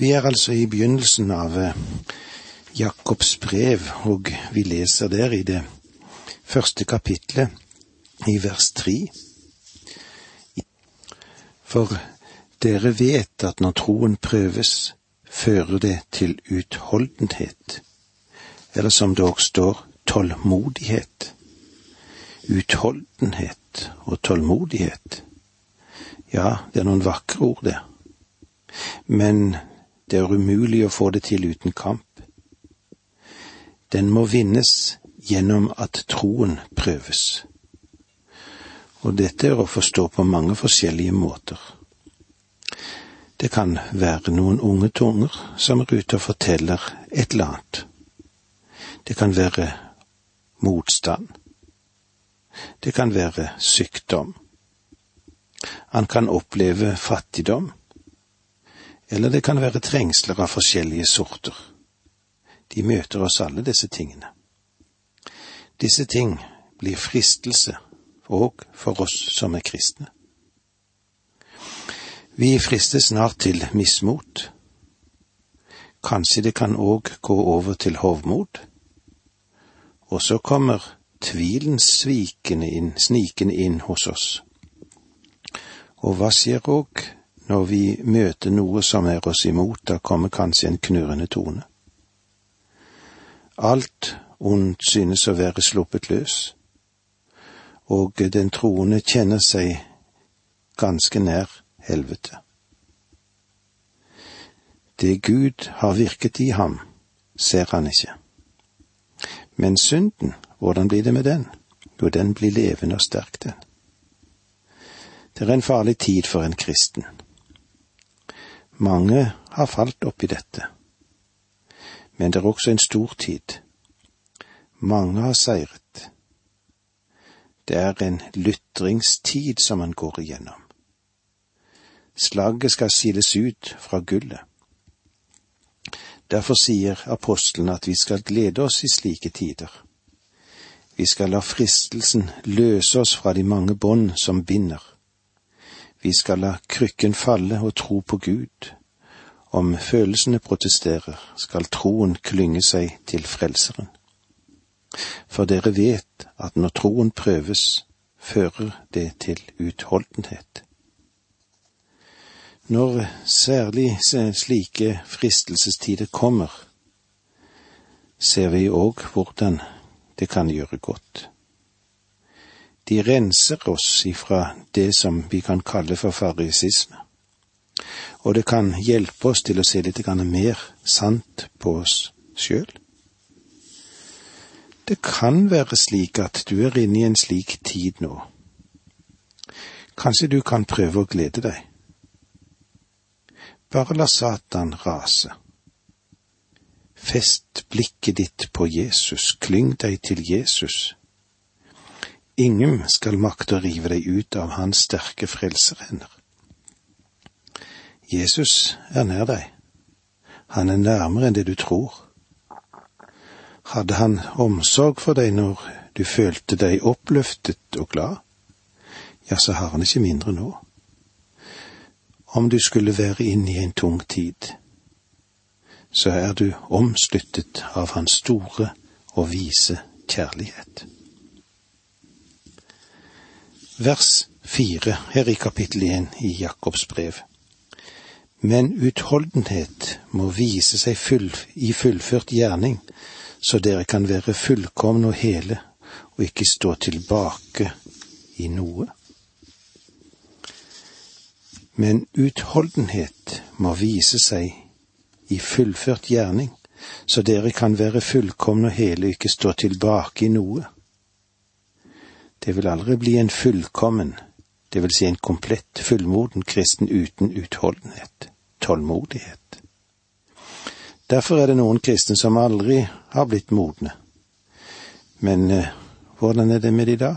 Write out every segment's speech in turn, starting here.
Vi er altså i begynnelsen av eh, Jakobs brev, og vi leser der i det første kapitlet, i vers tre. For dere vet at når troen prøves, fører det til utholdenhet, eller som det også står, tålmodighet. Utholdenhet og tålmodighet. Ja, det er noen vakre ord, det. Men det er umulig å få det til uten kamp. Den må vinnes gjennom at troen prøves. Og dette er å forstå på mange forskjellige måter. Det kan være noen unge tunger som er ute og forteller et eller annet. Det kan være motstand. Det kan være sykdom. Han kan oppleve fattigdom eller det kan være trengsler av forskjellige sorter. De møter oss alle, disse tingene. Disse ting blir fristelse òg for oss som er kristne. Vi fristes snart til mismot. Kanskje det kan òg gå over til hovmod. Og så kommer tvilen svikende inn, snikende inn hos oss. Og hva skjer òg når vi møter noe som er oss imot, da kommer kanskje en knurrende tone. Alt ondt synes å være sluppet løs, og den troende kjenner seg ganske nær helvete. Det Gud har virket i ham, ser han ikke. Men synden, hvordan blir det med den? Jo, den blir levende og sterk, den. Det er en farlig tid for en kristen. Mange har falt oppi dette. Men det er også en stor tid. Mange har seiret. Det er en lytringstid som man går igjennom. Slagget skal siles ut fra gullet. Derfor sier apostelen at vi skal glede oss i slike tider. Vi skal la fristelsen løse oss fra de mange bånd som binder. Vi skal la krykken falle og tro på Gud. Om følelsene protesterer, skal troen klynge seg til Frelseren. For dere vet at når troen prøves, fører det til utholdenhet. Når særlig slike fristelsestider kommer, ser vi òg hvordan det kan gjøre godt. De renser oss ifra det som vi kan kalle for farisisme. Og det kan hjelpe oss til å se litt mer sant på oss sjøl. Det kan være slik at du er inne i en slik tid nå. Kanskje du kan prøve å glede deg. Bare la Satan rase. Fest blikket ditt på Jesus, klyng deg til Jesus Ingen skal makte å rive deg ut av hans sterke frelserhender. Jesus er nær deg. Han er nærmere enn det du tror. Hadde han omsorg for deg når du følte deg oppløftet og glad, ja, så har han ikke mindre nå. Om du skulle være inne i en tung tid, så er du omsluttet av hans store og vise kjærlighet vers fire her i kapittel én i Jakobs brev. Men utholdenhet må vise seg full, i fullført gjerning, så dere kan være fullkomne og hele og ikke stå tilbake i noe. Men utholdenhet må vise seg i fullført gjerning, så dere kan være fullkomne og hele og ikke stå tilbake i noe. Det vil aldri bli en fullkommen, det vil si en komplett, fullmoden kristen uten utholdenhet, tålmodighet. Derfor er det noen kristne som aldri har blitt modne. Men eh, hvordan er det med de da?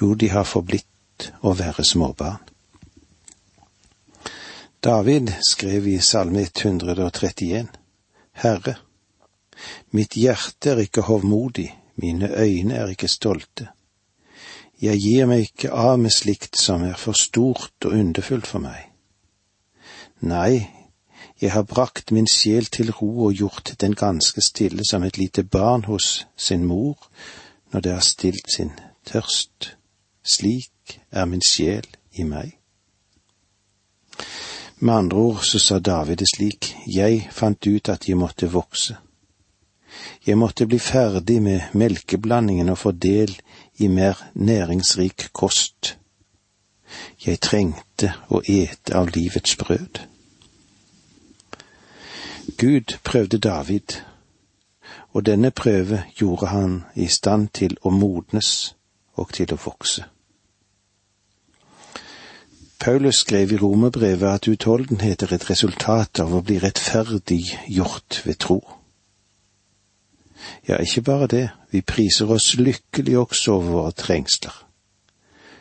Jo, de har forblitt å være småbarn. David skrev i Salme 131, Herre, mitt hjerte er ikke hovmodig, mine øyne er ikke stolte. Jeg gir meg ikke av med slikt som er for stort og underfullt for meg. Nei, Jeg har brakt min sjel til ro og gjort den ganske stille som et lite barn hos sin mor når det har stilt sin tørst. Slik er min sjel i meg. Med andre ord så sa David det slik, jeg fant ut at jeg måtte vokse. Jeg måtte bli ferdig med melkeblandingen og få del i mer næringsrik kost. Jeg trengte å ete av livets brød. Gud prøvde David, og denne prøve gjorde han i stand til å modnes og til å vokse. Paulus skrev i romerbrevet at utholdenhet er et resultat av å bli rettferdig gjort ved tro. Ja, ikke bare det, vi priser oss lykkelig også over våre trengsler,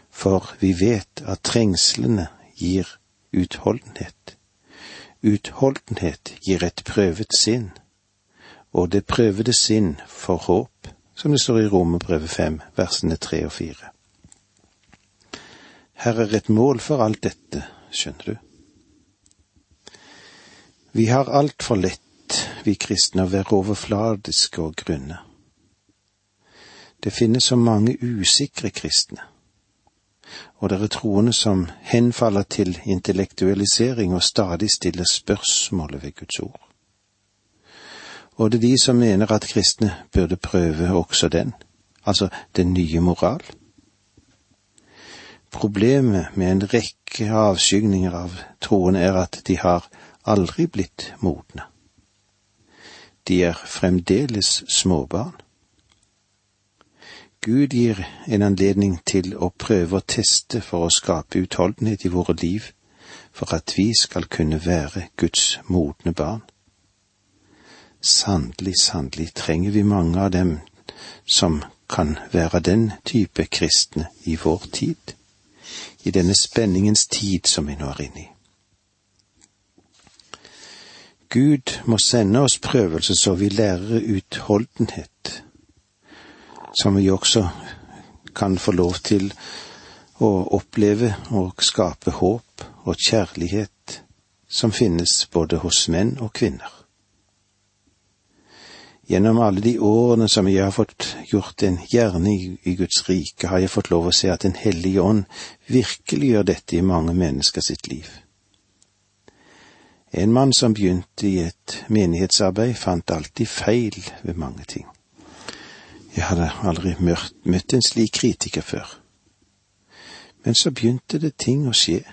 for vi vet at trengslene gir utholdenhet. Utholdenhet gir et prøvet sinn, og det prøvede sinn får håp, som det står i Romerbrevet fem, versene tre og fire. Her er et mål for alt dette, skjønner du. Vi har altfor lett, vi kristne, å være overfladiske og grunne. Det finnes så mange usikre kristne og det er troende som henfaller til intellektualisering og stadig stiller spørsmålet ved Guds ord. Og det er de som mener at kristne burde prøve også den, altså den nye moral. Problemet med en rekke avskygninger av troende er at de har aldri blitt modne. De er fremdeles småbarn. Gud gir en anledning til å prøve å teste for å skape utholdenhet i våre liv, for at vi skal kunne være Guds modne barn. Sannelig, sannelig trenger vi mange av dem som kan være den type kristne i vår tid, i denne spenningens tid som vi nå er inne i. Gud må sende oss prøvelser så vi lærer utholdenhet som vi også kan få lov til å oppleve og skape håp og kjærlighet som finnes både hos menn og kvinner. Gjennom alle de årene som jeg har fått gjort en gjerning i Guds rike, har jeg fått lov å se at Den hellige ånd virkelig gjør dette i mange mennesker sitt liv. En mann som begynte i et menighetsarbeid, fant alltid feil ved mange ting. Jeg hadde aldri møtt en slik kritiker før. Men så begynte det ting å skje.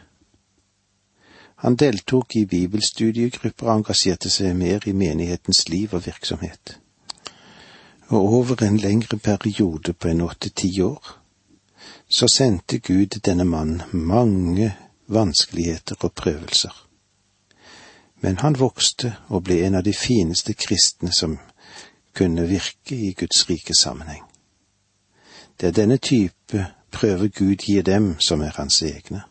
Han deltok i bibelstudiegrupper og engasjerte seg mer i menighetens liv og virksomhet. Og over en lengre periode på en åtte–ti år, så sendte Gud denne mannen mange vanskeligheter og prøvelser. Men han vokste og ble en av de fineste kristne som kunne virke i Guds rike sammenheng. Det er denne type prøver Gud gir dem som er hans egne.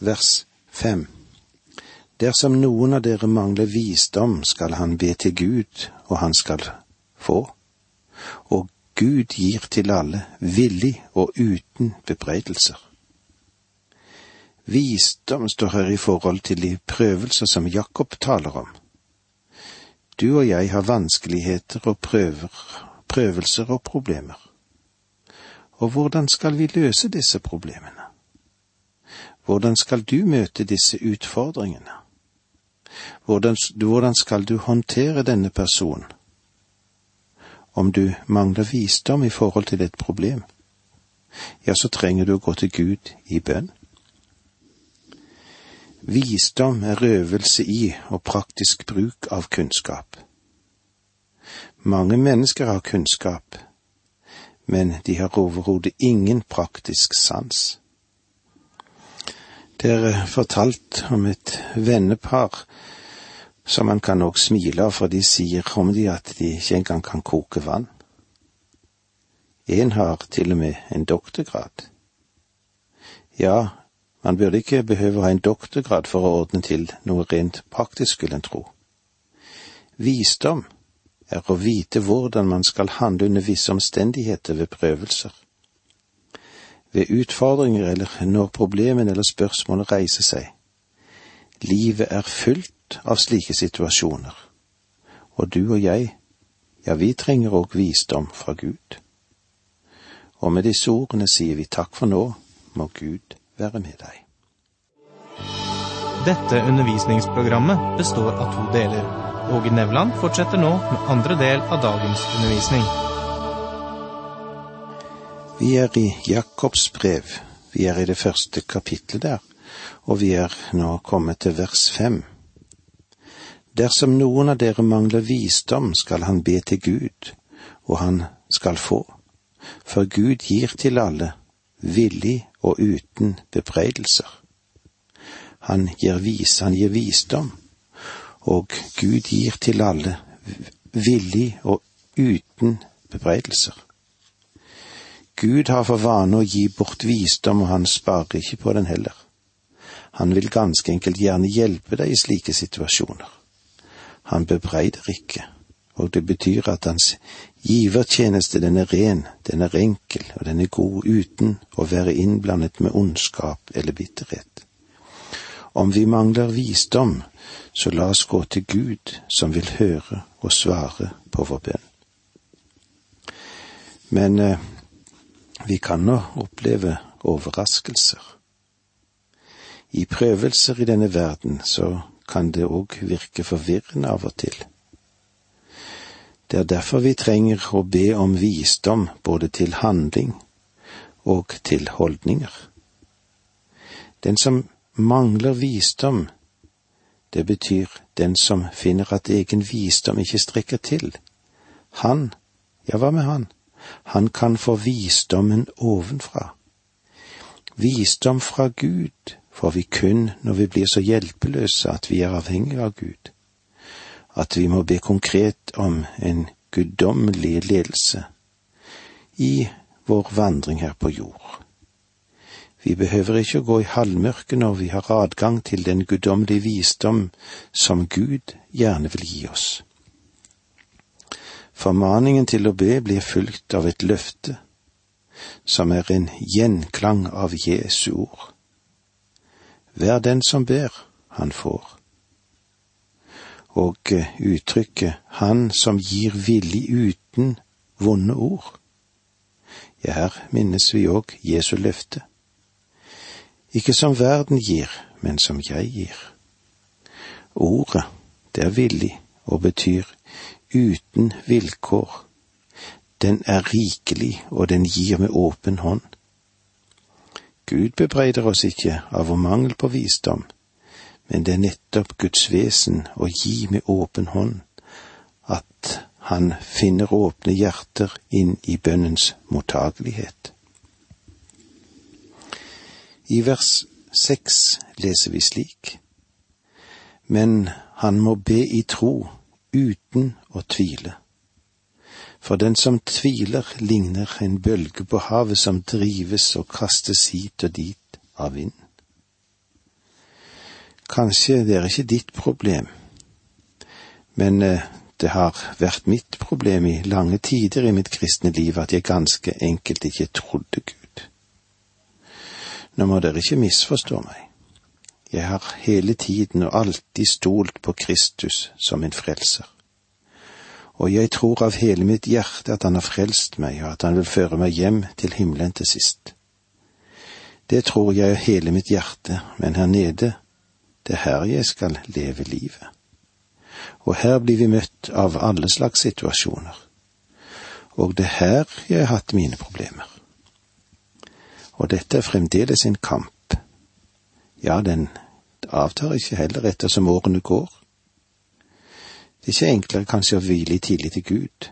Vers fem Dersom noen av dere mangler visdom, skal han be til Gud, og han skal få. Og Gud gir til alle, villig og uten bebreidelser. Visdom står her i forhold til de prøvelser som Jakob taler om. Du og jeg har vanskeligheter og prøver, prøvelser og problemer. Og hvordan skal vi løse disse problemene? Hvordan skal du møte disse utfordringene? Hvordan, hvordan skal du håndtere denne personen? Om du mangler visdom i forhold til et problem, ja, så trenger du å gå til Gud i bønn. Visdom er øvelse i og praktisk bruk av kunnskap. Mange mennesker har kunnskap, men de har overhodet ingen praktisk sans. Det er fortalt om et vennepar som man kan òg smile av, for de sier om de at de ikke engang kan koke vann. En har til og med en doktorgrad. Ja, man burde ikke behøve å ha en doktorgrad for å ordne til noe rent praktisk, skulle en tro. Visdom er å vite hvordan man skal handle under visse omstendigheter ved prøvelser. Ved utfordringer eller når problemene eller spørsmålene reiser seg. Livet er fullt av slike situasjoner, og du og jeg, ja, vi trenger òg visdom fra Gud. Og med disse ordene sier vi takk for nå, må Gud være med deg. Dette undervisningsprogrammet består av to deler. Åge Nevland fortsetter nå med andre del av dagens undervisning. Vi er i Jakobs brev. Vi er i det første kapitlet der, og vi er nå kommet til vers fem. Dersom noen av dere mangler visdom, skal han be til Gud, og han skal få. For Gud gir til alle, villig og uten bebreidelser. Han gir vis, han gir visdom, og Gud gir til alle, villig og uten bebreidelser. Gud har for vane å gi bort visdom, og han sparer ikke på den heller. Han vil ganske enkelt gjerne hjelpe deg i slike situasjoner. Han bebreider ikke, og det betyr at hans givertjeneste, den er ren, den er enkel, og den er god uten å være innblandet med ondskap eller bitterhet. Om vi mangler visdom, så la oss gå til Gud, som vil høre og svare på vår bønn. Men eh, vi kan nå oppleve overraskelser. I prøvelser i denne verden så kan det òg virke forvirrende av og til. Det er derfor vi trenger å be om visdom både til handling og til holdninger. Den som mangler visdom, det betyr den som finner at egen visdom ikke strekker til. Han, ja, hva med han? Han kan få visdommen ovenfra. Visdom fra Gud får vi kun når vi blir så hjelpeløse at vi er avhengige av Gud, at vi må be konkret om en guddommelig ledelse i vår vandring her på jord. Vi behøver ikke å gå i halvmørket når vi har adgang til den guddommelige visdom som Gud gjerne vil gi oss. Formaningen til å be blir fulgt av et løfte, som er en gjenklang av Jesu ord. Vær den som ber, han får. Og eh, uttrykket Han som gir villig uten vonde ord. Ja, her minnes vi òg Jesu løfte. Ikke som verden gir, men som jeg gir. Ordet, det er villig og betyr uten vilkår. Den er rikelig, og den gir med åpen hånd. Gud bebreider oss ikke av vår mangel på visdom, men det er nettopp Guds vesen å gi med åpen hånd, at han finner åpne hjerter inn i bønnens mottagelighet. I vers seks leser vi slik. Men han må be i tro, uten å tvile. For den som tviler, ligner en bølge på havet som drives og kastes hit og dit av vind. Kanskje det er ikke ditt problem, men eh, det har vært mitt problem i lange tider i mitt kristne liv at jeg ganske enkelt ikke trodde Gud. Nå må dere ikke misforstå meg. Jeg har hele tiden og alltid stolt på Kristus som min frelser. Og jeg tror av hele mitt hjerte at Han har frelst meg, og at Han vil føre meg hjem til himmelen til sist. Det tror jeg av hele mitt hjerte, men her nede, det er her jeg skal leve livet. Og her blir vi møtt av alle slags situasjoner. Og det er her jeg har hatt mine problemer. Og dette er fremdeles en kamp. Ja, den avtar ikke heller ettersom årene går. Det er ikke enklere kanskje å hvile i tillit til Gud.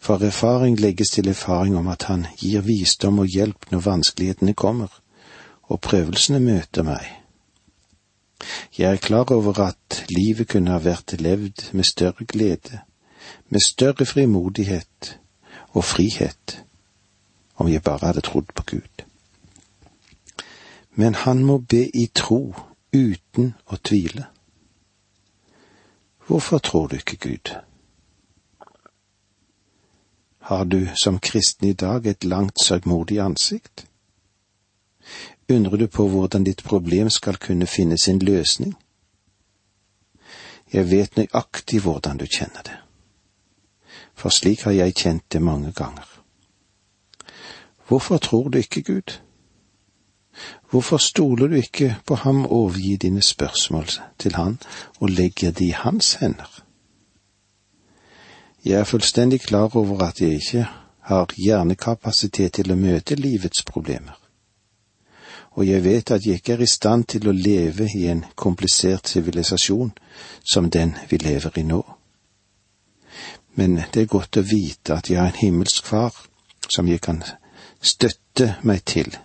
For erfaring legges til erfaring om at Han gir visdom og hjelp når vanskelighetene kommer, og prøvelsene møter meg. Jeg er klar over at livet kunne ha vært levd med større glede, med større frimodighet og frihet, om jeg bare hadde trodd på Gud men han må be i tro uten å tvile. Hvorfor tror du ikke Gud? Har du som kristen i dag et langt sørgmodig ansikt? Undrer du på hvordan ditt problem skal kunne finne sin løsning? Jeg vet nøyaktig hvordan du kjenner det, for slik har jeg kjent det mange ganger. Hvorfor tror du ikke Gud? Hvorfor stoler du ikke på ham og overgir dine spørsmål til han og legger de i hans hender? Jeg er fullstendig klar over at jeg ikke har hjernekapasitet til å møte livets problemer, og jeg vet at jeg ikke er i stand til å leve i en komplisert sivilisasjon som den vi lever i nå. Men det er godt å vite at jeg har en himmelsk far som jeg kan støtte meg til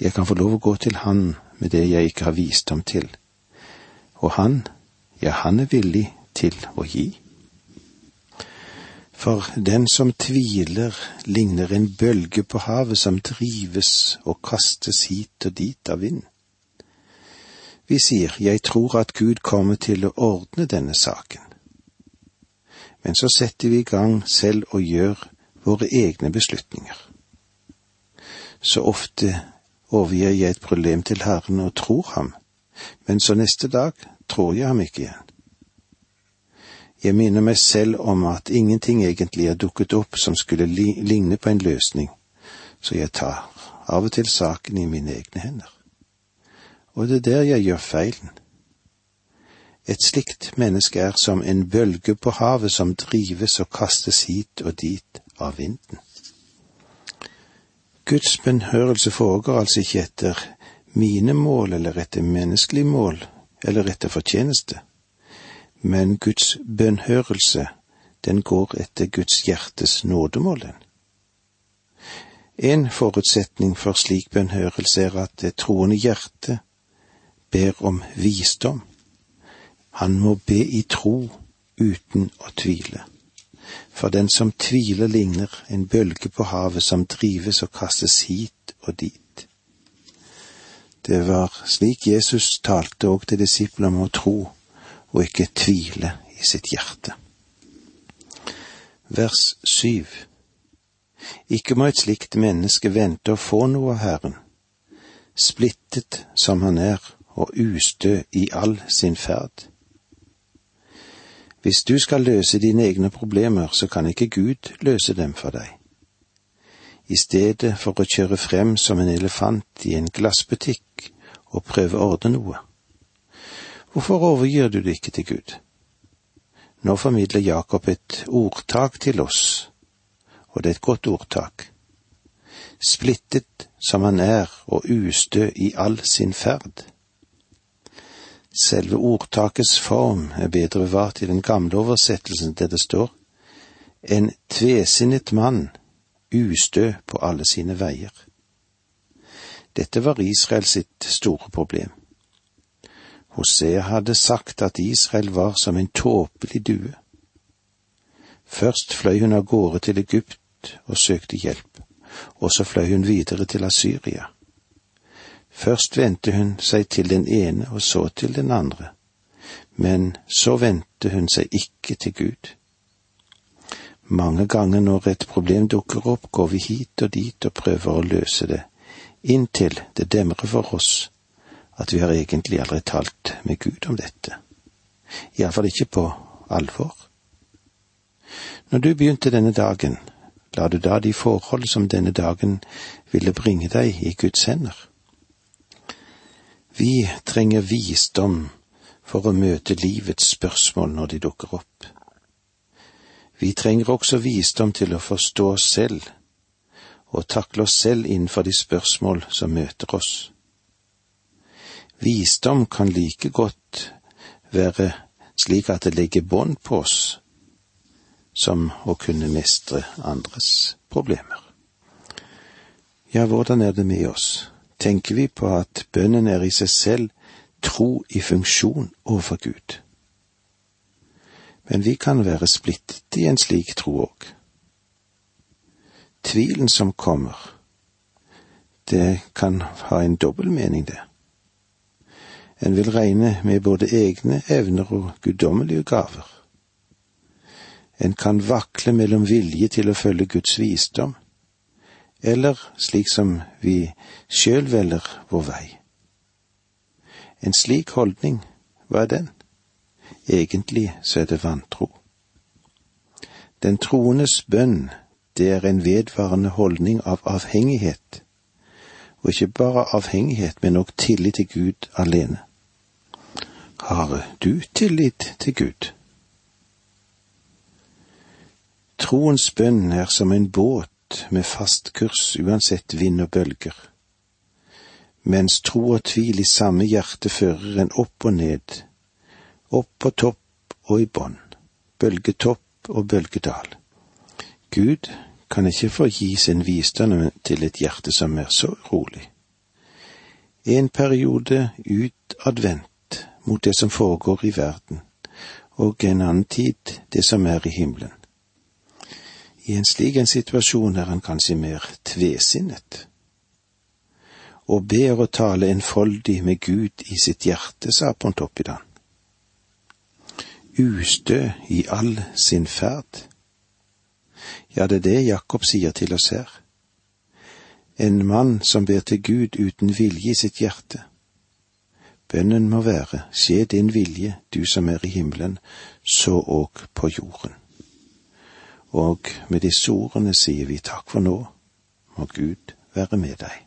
jeg kan få lov å gå til Han med det jeg ikke har visdom til. Og Han, ja, han er villig til å gi. For den som tviler, ligner en bølge på havet som drives og kastes hit og dit av vind. Vi sier jeg tror at Gud kommer til å ordne denne saken. Men så setter vi i gang selv og gjør våre egne beslutninger. Så ofte overgir jeg et problem til Herren og tror ham, men så neste dag tror jeg ham ikke igjen. Jeg minner meg selv om at ingenting egentlig er dukket opp som skulle ligne på en løsning, så jeg tar av og til saken i mine egne hender. Og det er der jeg gjør feilen. Et slikt menneske er som en bølge på havet som drives og kastes hit og dit av vinden. Guds bønnhørelse foregår altså ikke etter mine mål eller etter menneskelig mål eller etter fortjeneste, men Guds bønnhørelse, den går etter Guds hjertes nådemål, den. En forutsetning for slik bønnhørelse er at det troende hjerte ber om visdom. Han må be i tro uten å tvile for den som tviler ligner en bølge på havet som drives og kastes hit og dit. Det var slik Jesus talte òg til disiplene om å tro og ikke tvile i sitt hjerte. Vers syv Ikke må et slikt menneske vente å få noe av Herren, splittet som han er og ustø i all sin ferd. Hvis du skal løse dine egne problemer, så kan ikke Gud løse dem for deg. I stedet for å kjøre frem som en elefant i en glassbutikk og prøve å ordne noe. Hvorfor overgir du det ikke til Gud? Nå formidler Jakob et ordtak til oss, og det er et godt ordtak. Splittet som han er og ustø i all sin ferd. Selve ordtakets form er bedre bevart i den gamle oversettelsen der det står en tvesinnet mann, ustø på alle sine veier. Dette var Israel sitt store problem. Hosea hadde sagt at Israel var som en tåpelig due. Først fløy hun av gårde til Egypt og søkte hjelp, og så fløy hun videre til Asyria. Først vendte hun seg til den ene og så til den andre, men så vendte hun seg ikke til Gud. Mange ganger når et problem dukker opp, går vi hit og dit og prøver å løse det, inntil det demrer for oss at vi har egentlig aldri talt med Gud om dette. Iallfall ikke på alvor. Når du begynte denne dagen, la du da de forhold som denne dagen ville bringe deg, i Guds hender? Vi trenger visdom for å møte livets spørsmål når de dukker opp. Vi trenger også visdom til å forstå oss selv og takle oss selv innenfor de spørsmål som møter oss. Visdom kan like godt være slik at det legger bånd på oss, som å kunne mestre andres problemer. Ja, hvordan er det med oss? tenker vi på at bønnen er i seg selv tro i funksjon overfor Gud. Men vi kan være splittet i en slik tro òg. Tvilen som kommer, det kan ha en dobbel mening, det. En vil regne med både egne evner og guddommelige gaver. En kan vakle mellom vilje til å følge Guds visdom, eller slik som vi sjøl velger vår vei. En slik holdning, hva er den? Egentlig så er det vantro. Den troendes bønn, det er en vedvarende holdning av avhengighet, og ikke bare avhengighet, men òg tillit til Gud alene. Har du tillit til Gud? Troens bønn er som en båt med fast kurs uansett vind og bølger, mens tro og tvil i samme hjerte fører en opp og ned, opp på topp og i bånn, bølgetopp og bølgedal. Gud kan ikke få gi sin visdom til et hjerte som er så rolig. En periode utadvendt mot det som foregår i verden, og en annen tid det som er i himmelen. I en slik en situasjon er han kanskje mer tvesinnet. Og ber å tale enfoldig med Gud i sitt hjerte, sa Pontoppidan. Ustø i all sin ferd. Ja, det er det Jakob sier til oss her. En mann som ber til Gud uten vilje i sitt hjerte. Bønnen må være, skje din vilje, du som er i himmelen, så òg på jorden. Og med disse ordene sier vi takk for nå, må Gud være med deg.